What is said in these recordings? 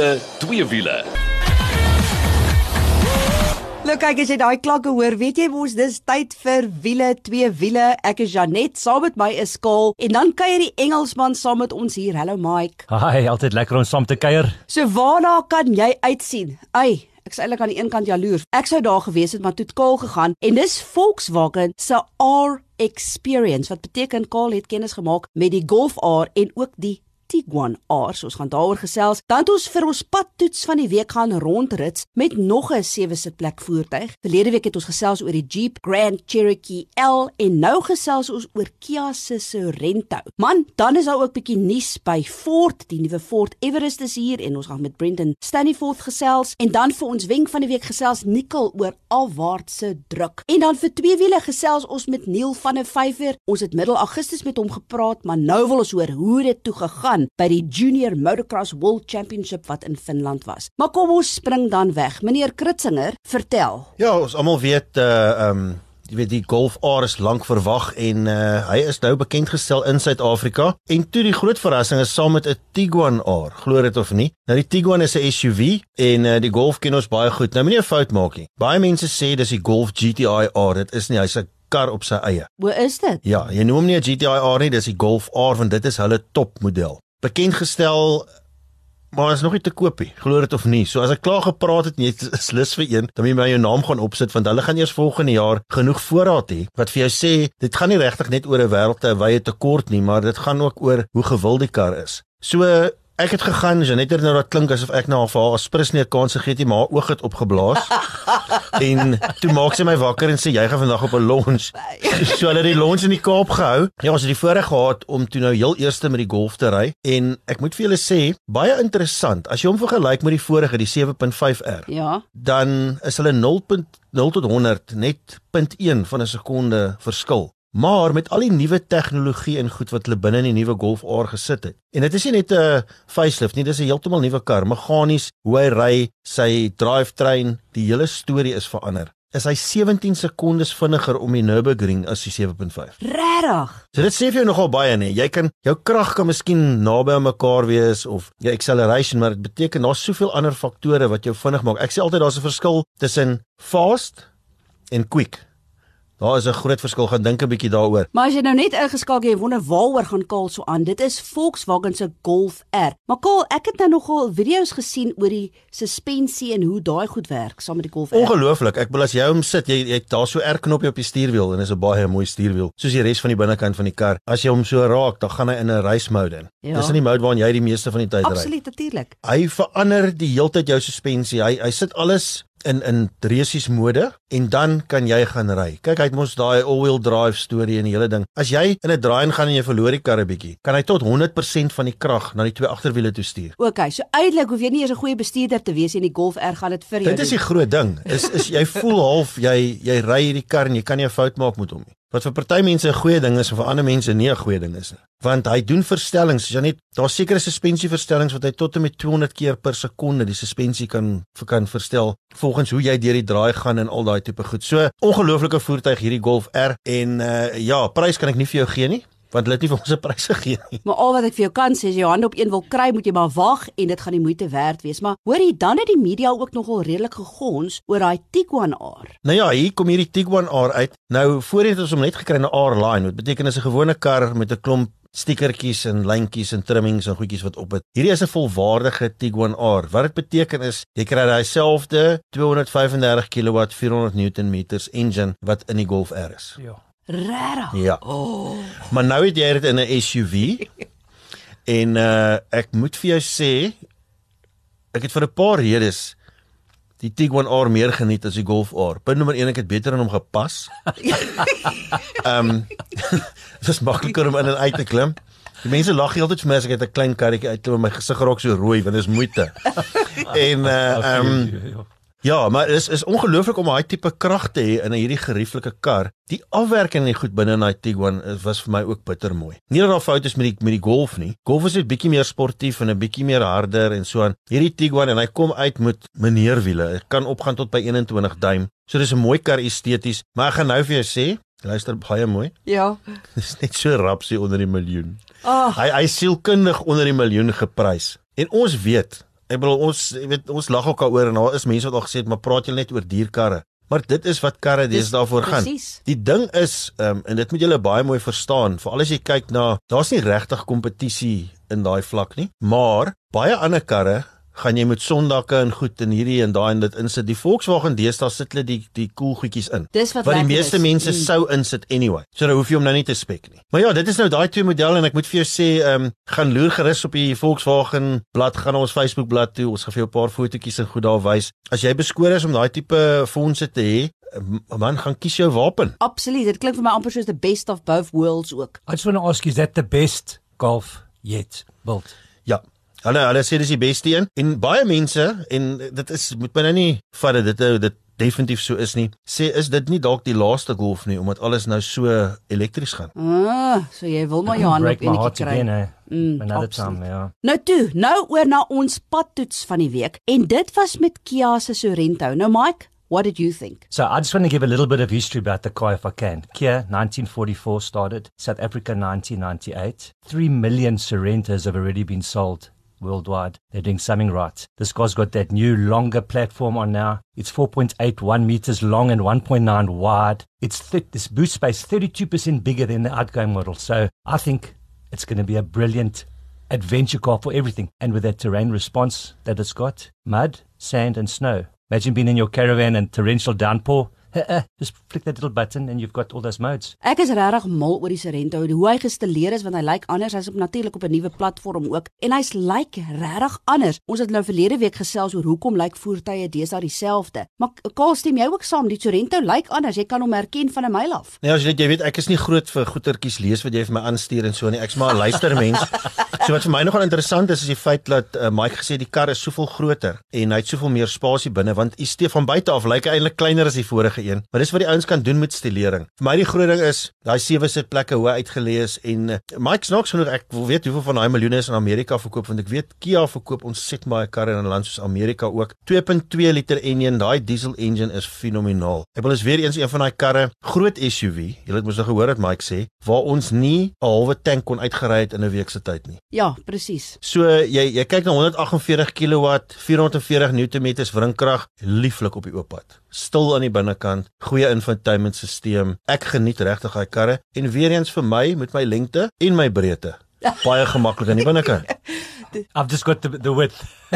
wiele, twee wiele. Look, kyk as jy daai klanke hoor, weet jy mos dis tyd vir wiele, twee wiele. Ek is Janet, saam met my is Kaal en dan kuier die Engelsman saam met ons hier. Hallo Mike. Hi, altyd lekker om saam te kuier. So waarna kan jy uitsien? Ai, ek is eintlik aan die een kant jaloers. Ek sou daar gewees het, maar toe het Kaal gegaan en dis Volkswagen se R Experience wat beteken Kaal het kennis gemaak met die Golf R en ook die Tiguan. So ons gaan daaroor gesels. Dan het ons vir ons padtoets van die week gaan rondrits met nog 'n sewe sitplek voertuig. Verlede week het ons gesels oor die Jeep Grand Cherokee L en nou gesels ons oor Kia se Sorento. Man, dan is daar ook bietjie nuus by Ford. Die nuwe Ford Everest is hier en ons gaan met Brendan Stanyforth gesels en dan vir ons wenk van die week gesels Nikkel oor alwaartse druk. En dan vir twee wiele gesels ons met Neil van der Vyver. Ons het middel Augustus met hom gepraat, maar nou wil ons hoor hoe dit toe gegaan aan by die Junior Motocross World Championship wat in Finland was. Maar kom ons spring dan weg. Meneer Kritzinger, vertel. Ja, ons almal weet uh um jy weet die Golf R is lank verwag en uh hy is nou bekend gestel in Suid-Afrika. En toe die groot verrassing is saam met 'n Tiguan R, glo dit of nie. Nou die Tiguan is 'n SUV en uh die Golf ken ons baie goed. Nou moenie 'n fout maak nie. Baie mense sê dis die Golf GTI R. Dit is nie, hy's 'n kar op sy eie. Hoe is dit? Ja, jy noem hom nie 'n GTI R nie, dis die Golf R want dit is hulle topmodel bekend gestel maar is nog nie te koop nie. Glo dit of nie. So as ek klaar gepraat het en jy is lus vir een, dan moet jy my jou naam gaan opsit want hulle gaan eers volgende jaar genoeg voorraad hê wat vir jou sê dit gaan nie regtig net oor 'n wêreld te wye tekort nie, maar dit gaan ook oor hoe gewild die kar is. So Ek het gegaan, Janet het nou dat klink asof ek nou vir haar aspris nie 'n kans gegee het nie, maar oog het opgeblaas. en toe maak sy my wakker en sê jy gaan vandag op 'n lunch. so hulle het die lunch in die Kaap gehou. Ja, ons het die voorreg gehad om toe nou heel eerste met die golf te ry en ek moet vir julle sê, baie interessant. As jy hom vergelyk met die vorige, die 7.5R. Ja. Dan is hulle 0.0 tot 100 net 0.1 van 'n sekonde verskil. Maar met al die nuwe tegnologie en goed wat hulle binne in die nuwe Golf R gesit het. En dit is nie net 'n facelift nie, dis 'n heeltemal nuwe kar, meganies, hoe hy ry, sy drivetrain, die hele storie is verander. Is hy 17 sekondes vinniger om die Nürburgring as die 7.5? Regtig? So dit sê vir jou nogal baie nê. Jy kan jou krag kan miskien naby aan mekaar wees of jou acceleration, maar dit beteken daar's soveel ander faktore wat jou vinnig maak. Ek sê altyd daar's 'n verskil tussen fast en quick. Daar is 'n groot verskil, gaan dink 'n bietjie daaroor. Maar as jy nou net ingeskakel jy wonder waaroor gaan Kaal so aan. Dit is Volkswagen se Golf R. Maar Kaal, ek het nou nogal video's gesien oor die suspensie en hoe daai goed werk saam met die Golf R. Ongelooflik. Ek wil as jy hom sit, jy jy daar so R knoppie op die stuurwiel en is 'n baie mooi stuurwiel, soos die res van die binnekant van die kar. As jy hom so raak, dan gaan hy in 'n race mode in. Ja. Dis in die mode waarin jy die meeste van die tyd ry. Absoluut, natuurlik. Hy verander die heeltyd jou suspensie. Hy hy sit alles in in dresies mode en dan kan jy gaan ry. Kyk, hy het mos daai all-wheel drive storie en die hele ding. As jy in 'n draai gaan en jy verloor die kar 'n bietjie, kan hy tot 100% van die krag na die twee agterwiele toe stuur. OK, so eintlik hoef jy nie eers 'n goeie bestuurder te wees in die Golf R gaan dit vir jou. Dit is die groot ding. Is is jy voel half jy jy ry hierdie kar en jy kan nie 'n fout maak met hom nie. Wat vir party mense 'n goeie ding is en vir ander mense nie 'n goeie ding is nie. Want hy doen verstellings, jy net daar's sekere suspensieverstellings wat hy tot en met 200 keer per sekonde die suspensie kan kan verstel volgens hoe jy deur die draai gaan en al daai tipe goed. So ongelooflike voertuig hierdie Golf R en uh ja, prys kan ek nie vir jou gee nie want hulle het nie vir ons 'n prys gegee nie. Maar al wat ek vir jou kan sê is jy hande op een wil kry, moet jy maar wag en dit gaan die moeite werd wees. Maar hoorie, dan het die media ook nogal redelik gegons oor daai Tiguan R. Nou ja, hier kom hierdie Tiguan R uit. Nou voorheen het ons hom net gekry in 'n R-line. Dit beteken is 'n gewone kar met 'n klomp stikertjies en lyntjies en trimmings en goedjies wat op het. Hierdie is 'n volwaardige Tiguan R. Wat dit beteken is jy kry daai selfde 235 kW 400 Nm engine wat in die Golf R is. Ja. Regtig? Ja. Oh. Maar nou het jy dit in 'n SUV. en uh ek moet vir jou sê ek het vir 'n paar redes die Tiguan R meer geniet as die Golf R. Punt nommer 1 ek het beter in hom gepas. Ehm um, dit is makliker om in en uit te klim. Die mense lag heeltyd vir my as ek uit 'n klein karretjie uitklim en my gesig raak so rooi want dit is moeite. en uh ehm um, Ja, maar is is ongelooflik om daai tipe krag te hê in hierdie gerieflike kar. Die afwerking en die goed binne in daai Tiguan was vir my ook bitter mooi. Nie dat daar foute is met die met die Golf nie. Golf is net bietjie meer sportief en 'n bietjie meer harder en so aan. Hierdie Tiguan en hy kom uit met meneerwiele. Dit kan opgaan tot by 21 duim. So dis 'n mooi kar esteties, maar ek gaan nou vir jou sê, luister baie mooi. Ja. Dis net so rapsie onder die miljoen. Oh. Hy hy sielkundig onder die miljoen geprys. En ons weet Ek bedoel ons weet ons lag ook daaroor en daar is mense wat al gesê het maar praat julle net oor dierkarre. Maar dit is wat karre Dis deesdae voor gaan. Presies. Die ding is, um, en dit moet julle baie mooi verstaan, veral as jy kyk na daar's nie regtig kompetisie in daai vlak nie, maar baie ander karre gaan jy met sondakke en goed en hierdie en daai en dit insit. Die Volkswagen deesdae sit hulle die die cool goedjies in. Dis wat Wat die meeste is. mense Mm. sou insit anyway. So dan hoef jy hom nou nie te spek nie. Maar ja, dit is nou daai twee modelle en ek moet vir jou sê, ehm um, gaan loer gerus op die Volkswagen blad, gaan na ons Facebook bladsy toe. Ons gaan vir jou 'n paar fotootjies en goed daar wys. As jy beskoor is om daai tipe fondse te hê, m- man gaan kies jou wapen. Absoluut. Dit klink vir my amper soos the best of both worlds ook. I just want to ask you is that the best golf yet built? Ja. Hulle hulle sê dis die beste een en baie mense en dit is moet my nou nie vat dat dit nou dit definitief so is nie. Sê is dit nie dalk die laaste golf nie omdat alles nou so elektries gaan. Ah, so jy wil maar jou hand op enetjie kry. again? Mm, Another absoluut. time, ja. Nou toe, nou oor na ons padtoets van die week en dit was met Kia se Sorento. Nou Mike, what did you think? So I just want to give a little bit of history about the car if I can. Kia 1944 started, South Africa 1998. 3 million Sorrentos have already been sold worldwide. They're doing something right. This car's got that new longer platform on now. It's 4.81 meters long and 1.9 wide. It's th- this boot space 32% bigger than the outgoing model. So I think it's going to be a brilliant adventure car for everything. And with that terrain response that it's got, mud, sand and snow. Imagine being in your caravan and torrential downpour. Just flick that little button and you've got all those modes. Ek is regtig mal oor die Sorento, hoe hy gestileer is want hy lyk anders. Hy's op natuurlik op 'n nuwe platform ook en hy's lyk regtig anders. Ons het nou verlede week gesels oor hoekom lyk voertuie deesdae dieselfde. Maar Kaal stem jy ook saam, die Sorento lyk anders. Jy kan hom herken van 'n myl af. Nee, as jy net jy weet ek is nie groot vir goetertjies lees wat jy vir my aanstuur en so nie. Ek's maar 'n luistermens. so wat vir my nogal interessant is is die feit dat uh, Mike gesê die kar is soveel groter en hy het soveel meer spasie binne want hy steef van buite af lyk hy eintlik kleiner as die vorige een. Maar dis wat die ouens kan doen met stilering. Vir my die groot ding is daai sewe sitplekke hoe hy uitgeleë is en uh, Mike snaaks genoeg ek wil weet hoeveel van daai miljoene is in Amerika verkoop want ek weet Kia verkoop ontsettend baie karre in 'n land soos Amerika ook. 2.2 liter enjin, daai diesel engine is fenomenaal. Ek wil is weer eens een van daai karre, groot SUV. Jy het mos nou gehoor wat Mike sê, waar ons nie 'n halwe tank kon uitgery het in 'n week se tyd nie. Ja, presies. So jy jy kyk na 148 kW, 440 Nm wrinkrag, lieflik op die oop pad. Stil aan die binnekant, goeie infotainmentstelsel. Ek geniet regtig daai karre en weer eens vir my met my lengte en my breedte. Baie gemaklik aan die binnekant. I've just got the, the width.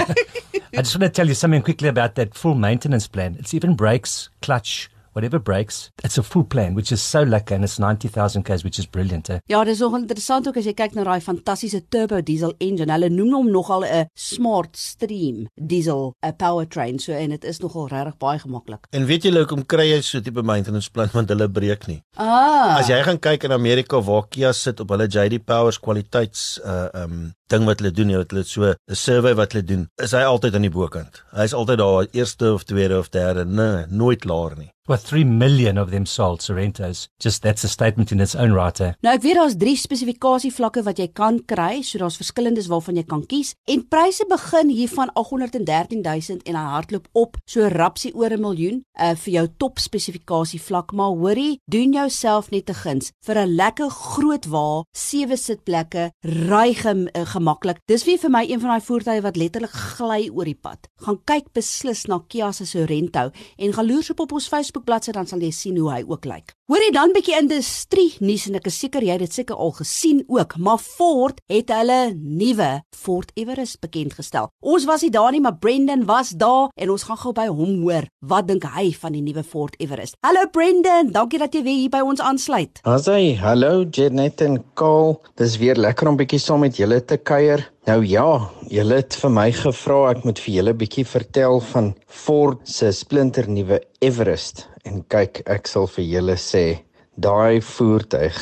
I just want to tell you something quickly about that full maintenance plan. It's even brakes, clutch, whatever breaks. It's a full plan, which is so lucky, and it's 90,000 Ks, which is brilliant. Eh? Ja, dis nogal interessant ook as jy kyk na daai fantastiese turbo diesel engine. Hulle noem hom nogal 'n smart stream diesel, 'n powertrain. So en dit is nogal regtig baie gemaklik. En weet julle hoekom kry jy so tipe maintenance plan want hulle breek nie. Ah. As jy gaan kyk in Amerika waar Kia sit op hulle JD Powers kwaliteits uh um ding wat hulle doen, hulle het so 'n survey wat hulle doen, is hy altyd aan die bokant. Hy's altyd daar eerste of tweede of derde, nee, nooit laer nie. Well, 3 million of them sold Sorrentos. Just that's a statement in its own right. Eh? Nou ek weet daar's drie spesifikasievlakke wat jy kan kry, so daar's verskillendes waarvan jy kan kies en pryse begin hier van 813000 en hy hardloop op so rapsie oor 'n miljoen uh, vir jou top spesifikasievlak, maar hoorie, doen jouself net 'n guns vir 'n lekker groot wa, sewe sitplekke, ry gem, uh, gemaklik. Dis wie vir my een van daai voertuie wat letterlik gly oor die pad. Gaan kyk beslis na Kia se Sorento en gaan loer op op ons bladsy dan sal jy sien hoe hy ook lyk. Hoorie dan bietjie industrie nuus en ek is seker jy het dit seker al gesien ook, maar Ford het hulle nuwe Ford Everest bekend gestel. Ons was nie daar nie, maar Brendan was daar en ons gaan gou by hom hoor. Wat dink hy van die nuwe Ford Everest? Hallo Brendan, dankie dat jy weer hier by ons aansluit. Asai, hallo Janet en Kaal. Dis weer lekker om bietjie saam met julle te kuier. Nou ja, julle het vir my gevra ek moet vir julle bietjie vertel van Ford se splinter nuwe Everest. En kyk, ek sal vir julle sê, daai voertuig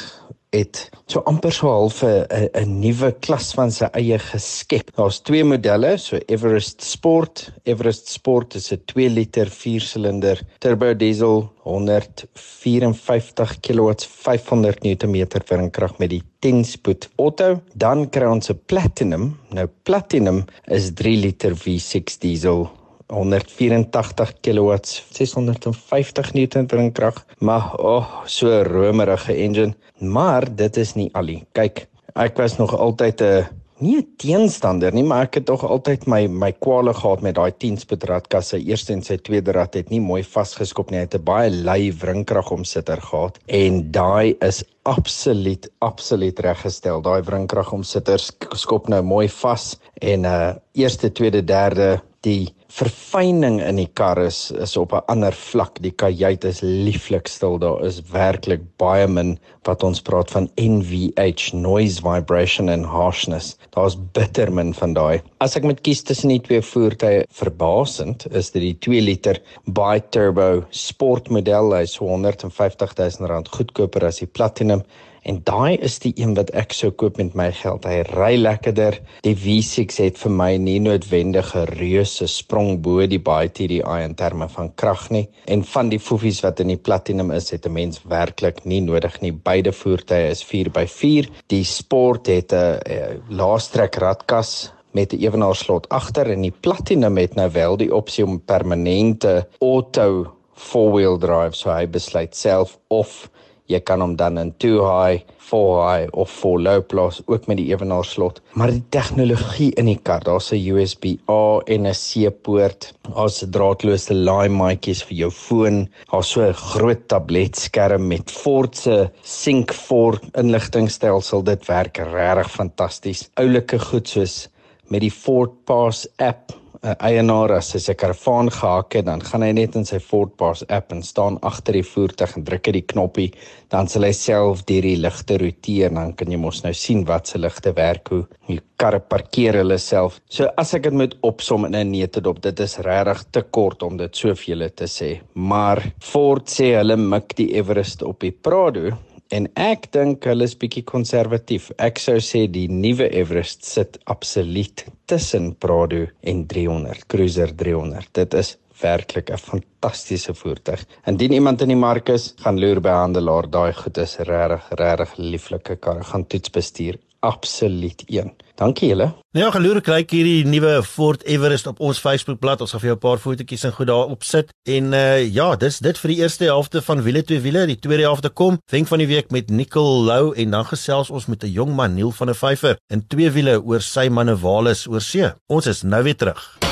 het so amper so half 'n 'n nuwe klas van sy eie geskep. Daar's twee modelle, so Everest Sport. Everest Sport is 'n 2 liter 4-silinder turbo diesel 154 kW 500 Nm wringkrag met die 10-spoed auto. Dan kry ons 'n Platinum. Nou Platinum is 3 liter V6 diesel 184 kW 650 Newton wringkrag. Maar o, oh, so romerige engine. Maar dit is nie al nie. Kyk, ek was nog altyd 'n nie 'n teenstander nie, maar ek het tog altyd my my kwale gehad met daai 10-spoed radkas. Sy eerste en sy tweede rad het nie mooi vasgeskop nie. Hy het 'n baie lui wrinkrag omsitter gehad en daai is absoluut absoluut reggestel. Daai wrinkrag omsitter skop nou mooi vas en uh eerste, tweede, derde die verfyning in die kar is is op 'n ander vlak. Die kajuit is lieflik stil. Daar is werklik baie min wat ons praat van NVH, noise vibration and harshness. Daar's bitter min van daai. As ek moet kies tussen die twee voertuie, verbasend is dit die 2 liter bi-turbo sportmodel. Hy's 150 000 rand goedkoper as die Platinum En daai is die een wat ek sou koop met my geld. Hy ry lekkerder. Die V6 het vir my nie noodwendig 'n reuse sprong bo die baie TDI in terme van krag nie. En van die fofies wat in die Platinum is, het 'n mens werklik nie nodig nie. Beide voertuie is 4x4. Die Sport het 'n laastrek radkas met 'n ewenaarslot agter en die Platinum het nou wel die opsie om permanente auto four-wheel drive so hy besluit self of jy kan hom dan in 2 high, 4 high of 4 low plaas ook met die ewenaar slot. Maar die tegnologie in die kar, daar's 'n USB-A en 'n C-poort, daar's draadloose laai maatjies vir jou foon, daar's so 'n groot tabletskerm met Ford se Sync 4 inligtingstelsel. Dit werk regtig fantasties. Oulike goed soos met die Ford Pass app 'n eienaar as hy sy karavaan gehak het, dan gaan hy net in sy Ford Pass app en staan agter die voertuig en druk hy die knoppie, dan sal hy self deur die ligte roteer en dan kan jy mos nou sien wat se ligte werk hoe die karre parkeer hulle self. So as ek dit moet opsom in 'n netedop, dit is regtig te kort om dit soveel te sê, maar Ford sê hulle mik die Everest op die Prado En ek dink hulle is bietjie konservatief. Ek sou sê die nuwe Everest sit absoluut tussen Prado en 300, Cruiser 300. Dit is werklik 'n fantastiese voertuig. Indien iemand in die mark is, gaan loer by handelaar. Daai goed is regtig, regtig lieflike karre. Gaan toets bestuur absoluut een. Dankie julle. Nou ja, geloer kry ek hierdie nuwe Ford Everest op ons Facebookblad. Ons gaan vir jou 'n paar fotootjies en goed daarop sit. En uh ja, dis dit vir die eerste helfte van wiele twee wiele. Die tweede helfte kom. Wenk van die week met Nicole Lou en dan gesels ons met 'n jong man, Neil van der Vyver, in twee wiele oor sy manne Wallace oor see. Ons is nou weer terug.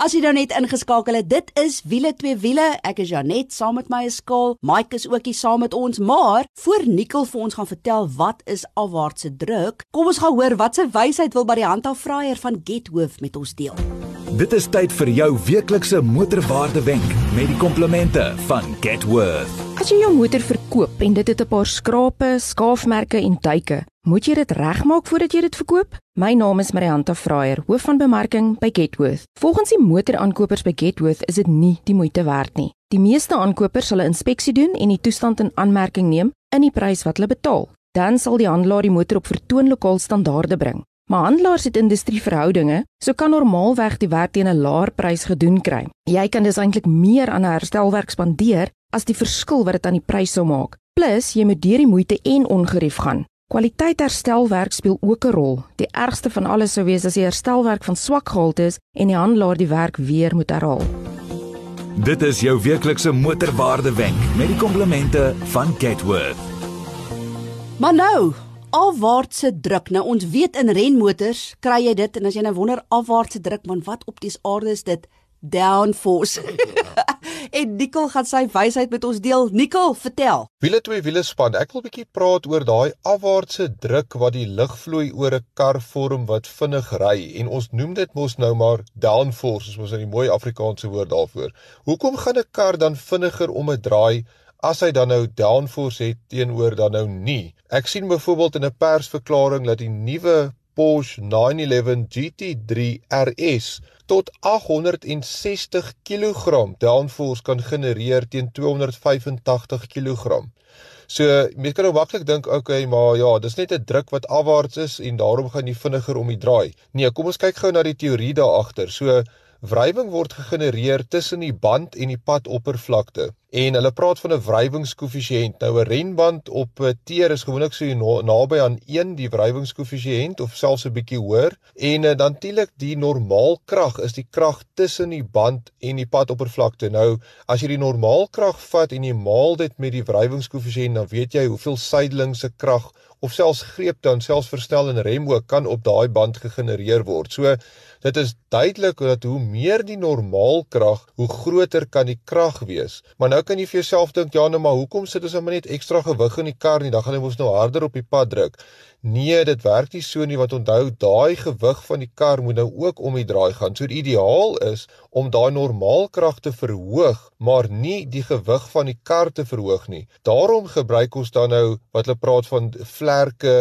As jy nou net ingeskakel het, dit is wiele twee wiele. Ek is Janet saam met my skaal. Mike is ook hier saam met ons, maar voor Nikkel vir ons gaan vertel wat is afwaartse druk, kom ons gaan hoor wat sy wysheid wil by die handhaafraaier van Gethoof met ons deel. Dit is tyd vir jou weeklikse motorwaarde wenk met die komplimente van Getworth. As jy jou motor verkoop en dit het 'n paar skrape, skaafmerke en duike, moet jy dit regmaak voordat jy dit verkoop? My naam is Marianta Fraier, hoof van bemarking by Getworth. Volgens die motoraankopers by Getworth is dit nie die moeite werd nie. Die meeste aankopers sal 'n inspeksie doen en die toestand in aanmerking neem in die prys wat hulle betaal. Dan sal die handelaar die motor op vertoon lokaal standaarde bring. Maar handelaars het industrieverhoudinge, so kan normaalweg die werk teen 'n laer prys gedoen kry. Jy kan dus eintlik meer aan 'n herstelwerk spandeer as die verskil wat dit aan die prys sou maak. Plus, jy moet deur die moeite en ongerief gaan. Kwaliteit herstelwerk speel ook 'n rol. Die ergste van alles sou wees as die herstelwerk van swak gehalte is en die handelaar die werk weer moet herhaal. Dit is jou weeklikse motorwaarde wenk met die komplimente van Getworth. Maar nou, afwaartse druk. Nou ons weet in renmotors kry jy dit en as jy nou wonder afwaartse druk, man, wat op die aarde is dit? Downforce. en Nicole gaan sy wysheid met ons deel. Nicole, vertel. Wiele twee wiele span. Ek wil 'n bietjie praat oor daai afwaartse druk wat die lugvloei oor 'n kar vorm wat vinnig ry en ons noem dit mos nou maar downforce, soos ons 'n mooi Afrikaanse woord daarvoor. Hoekom gaan 'n kar dan vinniger om 'n draai as hy dan nou downforce het teenoor dan nou nie? Ek sien byvoorbeeld in 'n persverklaring dat die nuwe Porsche 911 GT3 RS tot 860 kg downforce kan genereer teen 285 kg. So mense kan nou maklik dink okay, maar ja, dis net 'n druk wat afwaarts is en daarom gaan jy vinniger om die draai. Nee, kom ons kyk gou na die teorie daar agter. So Wrywing word gegenereer tussen die band en die padoppervlakte. En hulle praat van 'n wrywingskoëffisiënt. Nou 'n renband op 'n teer is gewoonlik so naby aan 1 die wrywingskoëffisiënt of selfs 'n bietjie hoër. En uh, dan natuurlik die normaalkrag is die krag tussen die band en die padoppervlakte. Nou as jy die normaalkrag vat en jy maal dit met die wrywingskoëffisiënt, dan weet jy hoeveel sydelingse krag of selfs greep dan selfs verstel en rem ook kan op daai band gegenereer word. So dit is duidelik dat hoe meer die normaalkrag, hoe groter kan die krag wees. Maar nou kan jy vir jouself dink, ja, nou maar hoekom sit ons nou net ekstra gewig in die kar nie? Dan gaan hy mos nou harder op die pad druk. Nee, dit werk nie so nie want onthou daai gewig van die kar moet nou ook om die draai gaan. So die ideaal is om daai normaalkrag te verhoog, maar nie die gewig van die kar te verhoog nie. Daarom gebruik ons dan nou wat hulle praat van vlerke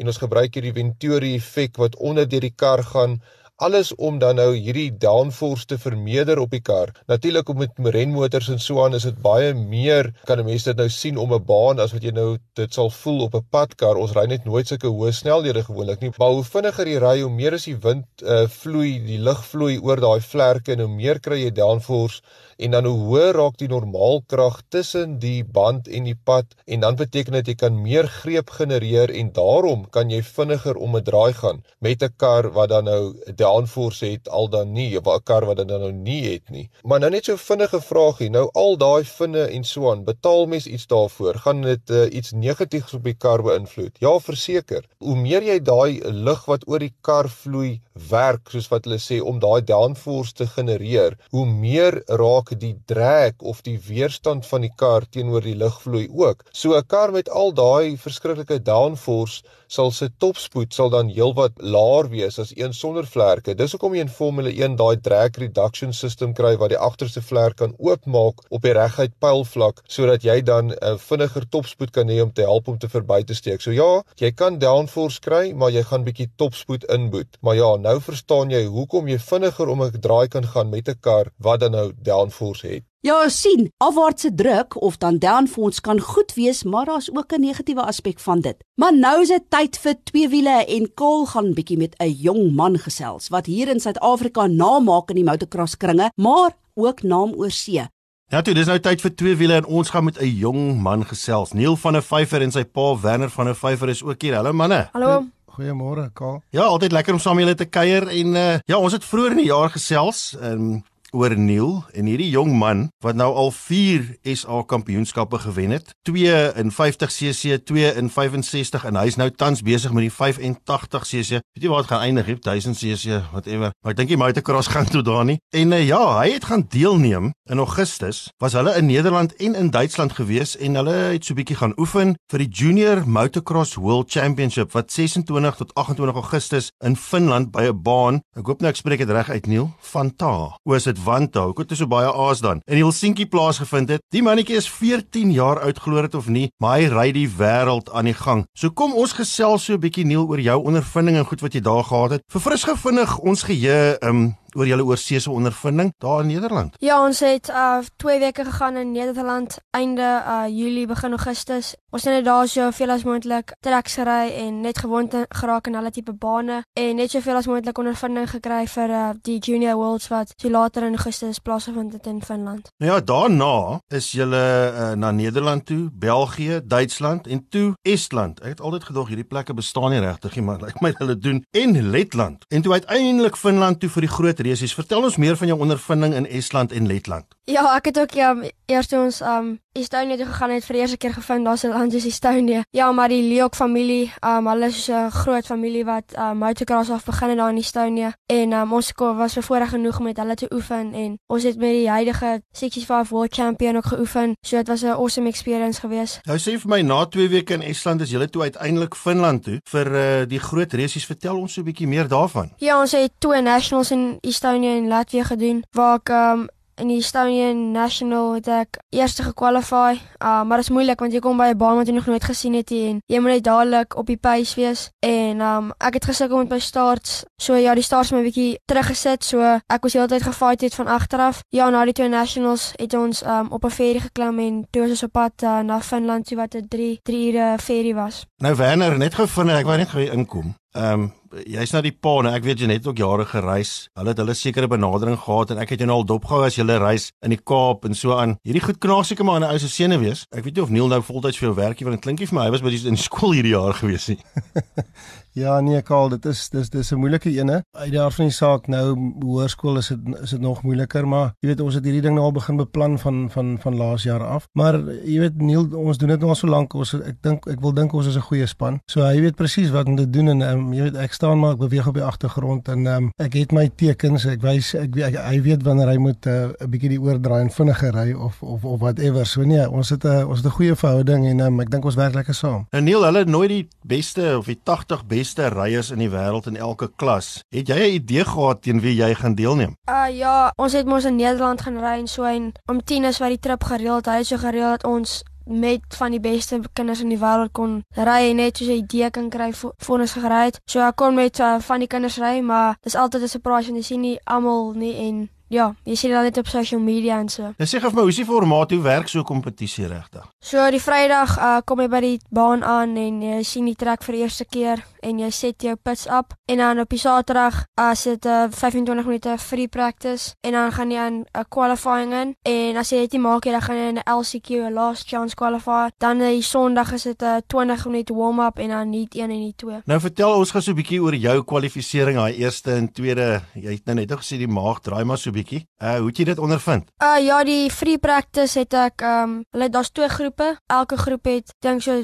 en ons gebruik hierdie Venturi effek wat onder deur die kar gaan alles om dan nou hierdie downforce te vermeerder op die kar. Natuurlik om met renmotors en so aan is dit baie meer kan 'n mens dit nou sien om 'n baan as wat jy nou dit sal voel op 'n padkar. Ons ry net nooit sulke hoë snelhede gewoonlik nie. Maar hoe vinniger jy ry, hoe meer as die wind uh, vloei, die lug vloei oor daai vlerke en hoe meer kry jy downforce en dan hoe hoër raak die normaalkrag tussen die band en die pad en dan beteken dit jy kan meer greep genereer en daarom kan jy vinniger om 'n draai gaan met 'n kar wat dan nou downforce het al dan nie of 'n kar wat dit nou nie het nie. Maar nou net so vinnige vraagie. Nou al daai vinne en so aan, betaal mens iets daarvoor? Gaan dit uh, iets negatiefs op die kar beïnvloed? Ja, verseker. Hoe meer jy daai lug wat oor die kar vloei werk, soos wat hulle sê om daai downforce te genereer, hoe meer raak die drag of die weerstand van die kar teenoor die lugvloei ook. So 'n kar met al daai verskriklike downforce sal sy topspoed sal dan heelwat laer wees as een sonder vlerke. Dis hoekom jy in Formule 1 daai drag reduction system kry waar die agterste vlerk kan oopmaak op die reguit pylvlak sodat jy dan 'n uh, vinniger topspoed kan hê om te help om te verby te steek. So ja, jy kan downforce kry, maar jy gaan bietjie topspoed inboet. Maar ja, nou verstaan jy hoekom jy vinniger om 'n draai kan gaan met 'n kar wat dan nou downforce het. Ja, sien, afwaartse druk of dan downforce kan goed wees, maar daar's ook 'n negatiewe aspek van dit. Maar nou is dit tyd vir twee wiele en Kaal gaan bietjie met 'n jong man gesels wat hier in Suid-Afrika naam maak in die motocross kringe, maar ook naam oor see. Ja, toe, dis nou tyd vir twee wiele en ons gaan met 'n jong man gesels. Neil van der Vyver en sy pa Werner van der Vyver is ook hier. Hallo manne. Hallo. Goeiemôre, Kaal. Ja, altyd lekker om saam julle te kuier en uh, ja, ons het vroeër in die jaar gesels. Ehm um, oor Neil en hierdie jong man wat nou al 4 SA kampioenskappe gewen het. 2 in 50cc, 2 in 65 en hy's nou tans besig met die 85cc. Weet jy waar dit gaan eindig? 1000cc, whatever. Maar ek dink die motocross gaan toe daar nie. En uh, ja, hy het gaan deelneem in Augustus. Was hulle in Nederland en in Duitsland gewees en hulle het so bietjie gaan oefen vir die Junior Motocross World Championship wat 26 tot 28 Augustus in Finland by 'n baan. Ek hoop nou ek spreek dit reg uit, Neil. Fanta. Oor dit Wanta. Hoekom het hy so baie aas dan? In Helsinki plaasgevind het. Die mannetjie is 14 jaar oud glo dit of nie, maar hy ry die wêreld aan die gang. So kom ons gesels so 'n bietjie Neil oor jou ondervinding en goed wat jy daar gehad het. Verfris gevindig ons geheue um oor julle oorseese ondervinding daar in Nederland. Ja, ons het uh 2 weke gegaan in Nederland einde uh Julie begin Augustus. Ons het net daar so veel as moontlik treks gery en net gewoond geraak aan alle tipe bane en net soveel as moontlik ondervinding gekry vir uh die Junior Worlds wat so later in Augustus plaasgevind het in Finland. Nou ja, daarna is julle uh, na Nederland toe, België, Duitsland en toe Estland. Ek het altyd gedog hierdie plekke bestaan nie regtig nie, maar lyk like my hulle doen en Letland. En toe uiteindelik Finland toe vir die groot resies. Vertel ons meer van jou ondervinding in Estland en Letland. Ja, ek het ook ja eers toe ons um Estonia toe gegaan het vir die eerste keer gevind daar's 'n land soos Estonia. Ja, maar die Leok familie, um hulle is 'n groot familie wat um motocross af begin het daar in Estonia en um ons was bevoorreg genoeg om met hulle te oefen en ons het met die huidige 65 World Champion ook geoefen. So dit was 'n awesome experience geweest. Nou sê vir my na 2 weke in Estland is julle toe uiteindelik Finland toe vir uh, die groot resies. Vertel ons so 'n bietjie meer daarvan. Ja, ons het twee nationals in Estonia en Latvia gedoen waar ek um in die Estonian National het ek eerste gekwalify. Uh maar dit is moeilik want jy kom by 'n baan wat jy nog nooit gesien het nie en jy moet net dadelik op die pace wees en um ek het gesukkel met my starts. So ja, die starts my bietjie teruggesit. So ek was heeltyd gefight het van agteraf. Ja, na die twee nationals het ons um op 'n ferry geklim en toe was ons op pad uh, na Finland toe wat 'n 3 3 ure ferry was. Nou Werner, net gou vinnig, ek wou net gou inkom. Ehm um, jy's na die pa en ek weet jy net ook jare gereis. Hulle het hulle sekere benadering gehad en ek het jou nou al dopgehou as jy reis in die Kaap en so aan. Hierdie goed knaag seker maar in 'n ou se sene wees. Ek weet nie of Neil nou voltyds vir jou werk nie want dit klink nie vir my hy was by die in skool hierdie jaar gewees nie. Ja nee Karl, dit is dis dis 'n moeilike ene. Uit daar van die saak nou hoërskool is dit is dit nog moeiliker, maar jy weet ons het hierdie ding nou al begin beplan van van van laas jaar af. Maar jy weet Neil, ons doen dit nou al so lank. Ons ek dink ek wil dink ons is 'n goeie span. So hy weet presies wat om te doen en um, jy weet ek staan maar ek beweeg op die agtergrond en um, ek het my tekens. Ek wys ek, ek hy weet wanneer hy moet eh, 'n uh, bietjie die oordraai en vinniger ry of of of whatever. So nee, ons het 'n uh, ons het 'n goeie verhouding en um, ek dink ons werk lekker saam. En Neil, hulle nooit die beste of die 80 beste ryers in die wêreld in elke klas. Het jy 'n idee gehad teen wie jy gaan deelneem? Uh ja, ons het mos in Nederland gaan ry en so en om 10 is wat die trip gereël het. Hy het so gereël dat ons met van die beste kinders in die wêreld kon ry en net soos 'n idee kan kry vir ons gery het. So ek kon met uh, van die kinders ry, maar dis altyd 'n surprise en jy sien nie almal nie en Ja, jy sien dit net op social media en so. Dis sê gou vir my, hoe is die formaat hoe werk so 'n kompetisie regtig? So die Vrydag uh, kom jy by die baan aan en jy sien die trek vir die eerste keer en jy set jou pits op en dan op die Saterdag as dit 'n uh, 25 minute free practice en dan gaan jy aan 'n uh, qualifying in en as jy dit maak jy dan gaan jy in 'n LCQ 'n last chance qualifier. Dan die Sondag is dit 'n uh, 20 minute warm up en dan net 1 en net 2. Nou vertel ons gou so 'n bietjie oor jou kwalifisering, daai eerste en tweede. Jy het nou net gesê die maag draai maar so bietjie. Uh hoe het jy dit ondervind? Uh ja, die free practice het ek um hulle daar's twee groepe. Elke groep het dink so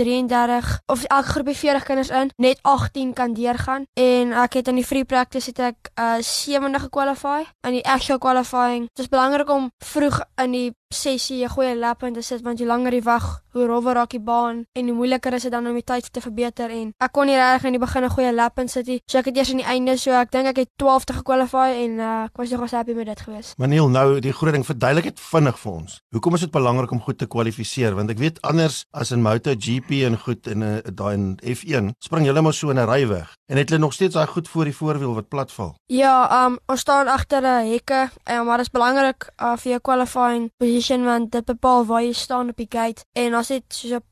33 of elke groep het 40 kinders in, net 18 kan deurgaan en ek het in die free practice het ek uh 70 gekwalify in die actual qualifying. Dit is belangrik om vroeg in die sessie 'n goeie lap in te sit want jy langer jy wag, hoe rowwer raak die baan en hoe moeiliker is dit dan om die tyd te verbeter en ek kon nie regtig in die begin 'n goeie lap in sit nie. So ek het eers aan die einde so ek dink ek het 12 te gekwalify en uh, ek was nogal happy met dit gewees. Maniel, nou die groot ding verduidelik dit vinnig vir ons. Hoekom is dit belangrik om goed te kwalifiseer? Want ek weet anders as in MotoGP en goed in 'n uh, daai in F1 spring jy net maar so in 'n ry weg en het hulle nog steeds daai goed voor die voorwiel wat platval. Ja, um ons staan agter 'n hekke, en maar dit is belangrik uh, vir jou qualifying position want dit bepaal waar jy staan op die gate en as dit so 'n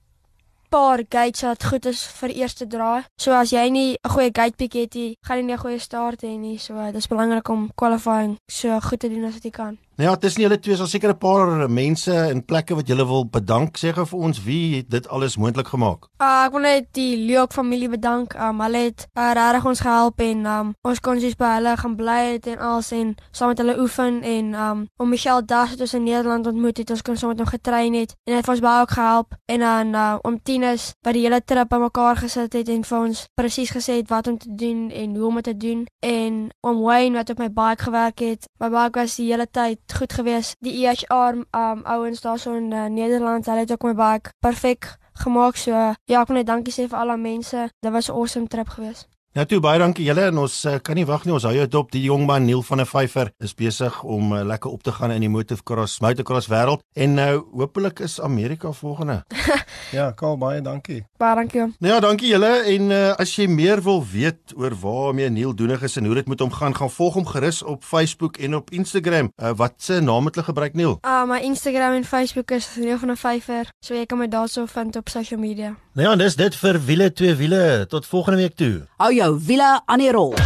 paar gates wat goed is vir eerste draai. So as jy nie 'n goeie gate pick het nie, gaan jy nie 'n goeie start hê nie. So dit is belangrik om qualifying so goed te doen as wat jy kan. Nou ja, tussen julle twee is daar seker 'n paar mense en plekke wat julle wil bedank. Sê gou vir ons wie het dit alles moontlik gemaak? Uh, ek wil net die Leok familie bedank. Um, hulle het uh, regtig ons gehelp en um, ons kon sies by hulle gaan bly het en alles en saam met hulle oefen en um, om Michelle Das het ons in Nederland ontmoet het. Ons kon saam met hom getrein het en hy het ons baie ook gehelp en dan uh, om Tinus by die hele trip bymekaar gesit het en vir ons presies gesê het wat om te doen en hoe om dit te doen en om Wayne wat op my bike gewerk het. My bike was die hele tyd goed gewees. Die EHR um ouens daarso in uh, Nederland, hulle het ook my baie perfek gemaak. So ja, ek wil net dankie sê vir al die mense. Dit was 'n awesome trip geweest. Ja toe baie dankie julle en ons uh, kan nie wag nie ons hou jou dop die jong man Neil van der Vyver is besig om uh, lekker op te gaan in die motocross motocross wêreld en nou uh, hopelik is Amerika volgende. ja, Karl baie dankie. Baie dankie. Nou ja, dankie julle en uh, as jy meer wil weet oor waarmee Neil doenig is en hoe dit met hom gaan, gaan volg hom gerus op Facebook en op Instagram. Uh, wat se naam het hulle gebruik Neil? Ah, uh, my Instagram en Facebook is Neil van der Vyver. So jy kan my daarso vind op social media. Nou ja, dis dit vir wiele twee wiele. Tot volgende week toe. Hou jou wiele aan die rol.